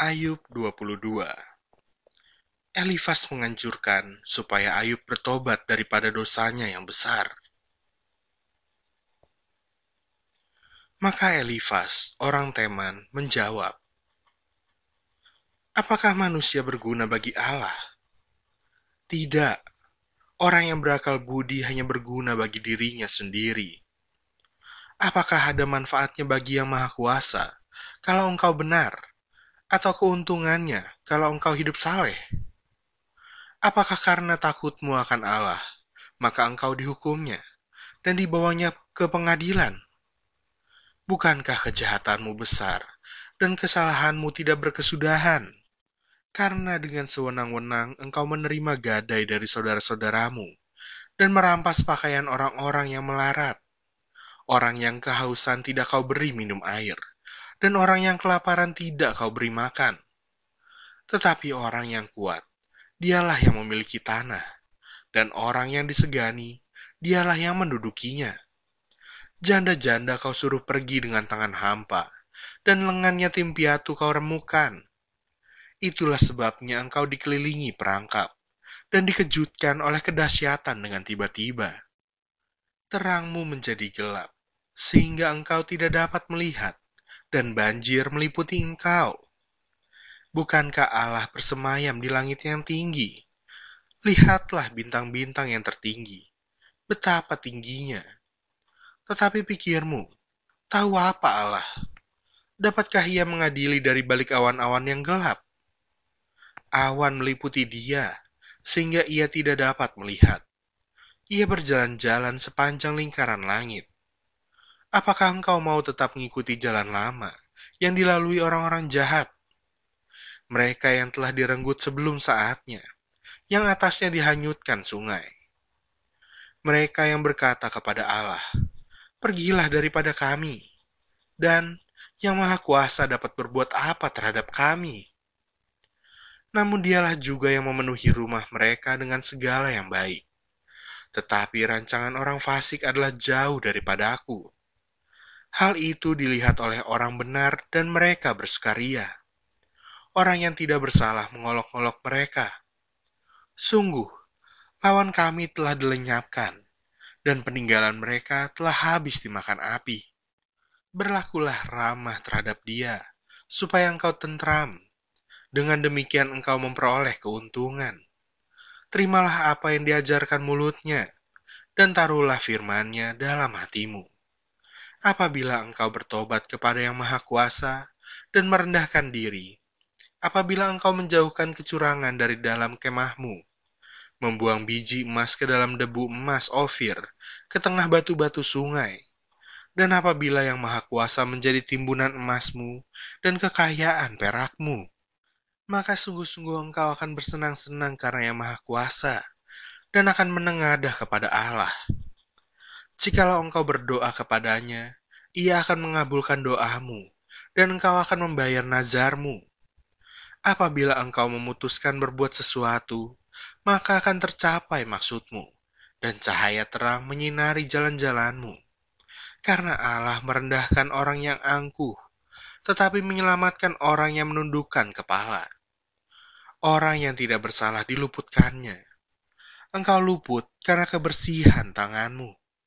Ayub 22 Elifas menganjurkan supaya Ayub bertobat daripada dosanya yang besar. Maka Elifas, orang Teman, menjawab, Apakah manusia berguna bagi Allah? Tidak, orang yang berakal budi hanya berguna bagi dirinya sendiri. Apakah ada manfaatnya bagi Yang Maha Kuasa kalau engkau benar? Atau keuntungannya kalau engkau hidup saleh? Apakah karena takutmu akan Allah, maka engkau dihukumnya dan dibawanya ke pengadilan? Bukankah kejahatanmu besar dan kesalahanmu tidak berkesudahan? Karena dengan sewenang-wenang engkau menerima gadai dari saudara-saudaramu dan merampas pakaian orang-orang yang melarat. Orang yang kehausan tidak kau beri minum air dan orang yang kelaparan tidak kau beri makan. Tetapi orang yang kuat, dialah yang memiliki tanah, dan orang yang disegani, dialah yang mendudukinya. Janda-janda kau suruh pergi dengan tangan hampa, dan lengan yatim piatu kau remukan. Itulah sebabnya engkau dikelilingi perangkap, dan dikejutkan oleh kedahsyatan dengan tiba-tiba. Terangmu menjadi gelap, sehingga engkau tidak dapat melihat dan banjir meliputi engkau. Bukankah Allah bersemayam di langit yang tinggi? Lihatlah bintang-bintang yang tertinggi. Betapa tingginya. Tetapi pikirmu, tahu apa Allah? Dapatkah ia mengadili dari balik awan-awan yang gelap? Awan meliputi dia, sehingga ia tidak dapat melihat. Ia berjalan-jalan sepanjang lingkaran langit. Apakah engkau mau tetap mengikuti jalan lama yang dilalui orang-orang jahat? Mereka yang telah direnggut sebelum saatnya, yang atasnya dihanyutkan sungai. Mereka yang berkata kepada Allah, Pergilah daripada kami, dan yang Maha Kuasa dapat berbuat apa terhadap kami? Namun dialah juga yang memenuhi rumah mereka dengan segala yang baik. Tetapi rancangan orang fasik adalah jauh daripada aku Hal itu dilihat oleh orang benar dan mereka bersukaria. Orang yang tidak bersalah mengolok-olok mereka. Sungguh, lawan kami telah dilenyapkan, dan peninggalan mereka telah habis dimakan api. Berlakulah ramah terhadap dia, supaya engkau tentram. Dengan demikian engkau memperoleh keuntungan. Terimalah apa yang diajarkan mulutnya, dan taruhlah firmannya dalam hatimu apabila engkau bertobat kepada Yang Maha Kuasa dan merendahkan diri, apabila engkau menjauhkan kecurangan dari dalam kemahmu, membuang biji emas ke dalam debu emas Ofir, ke tengah batu-batu sungai, dan apabila Yang Maha Kuasa menjadi timbunan emasmu dan kekayaan perakmu, maka sungguh-sungguh engkau akan bersenang-senang karena Yang Maha Kuasa dan akan menengadah kepada Allah. Jikalau engkau berdoa kepadanya, ia akan mengabulkan doamu, dan engkau akan membayar nazarmu. Apabila engkau memutuskan berbuat sesuatu, maka akan tercapai maksudmu, dan cahaya terang menyinari jalan-jalanmu. Karena Allah merendahkan orang yang angkuh, tetapi menyelamatkan orang yang menundukkan kepala. Orang yang tidak bersalah diluputkannya. Engkau luput karena kebersihan tanganmu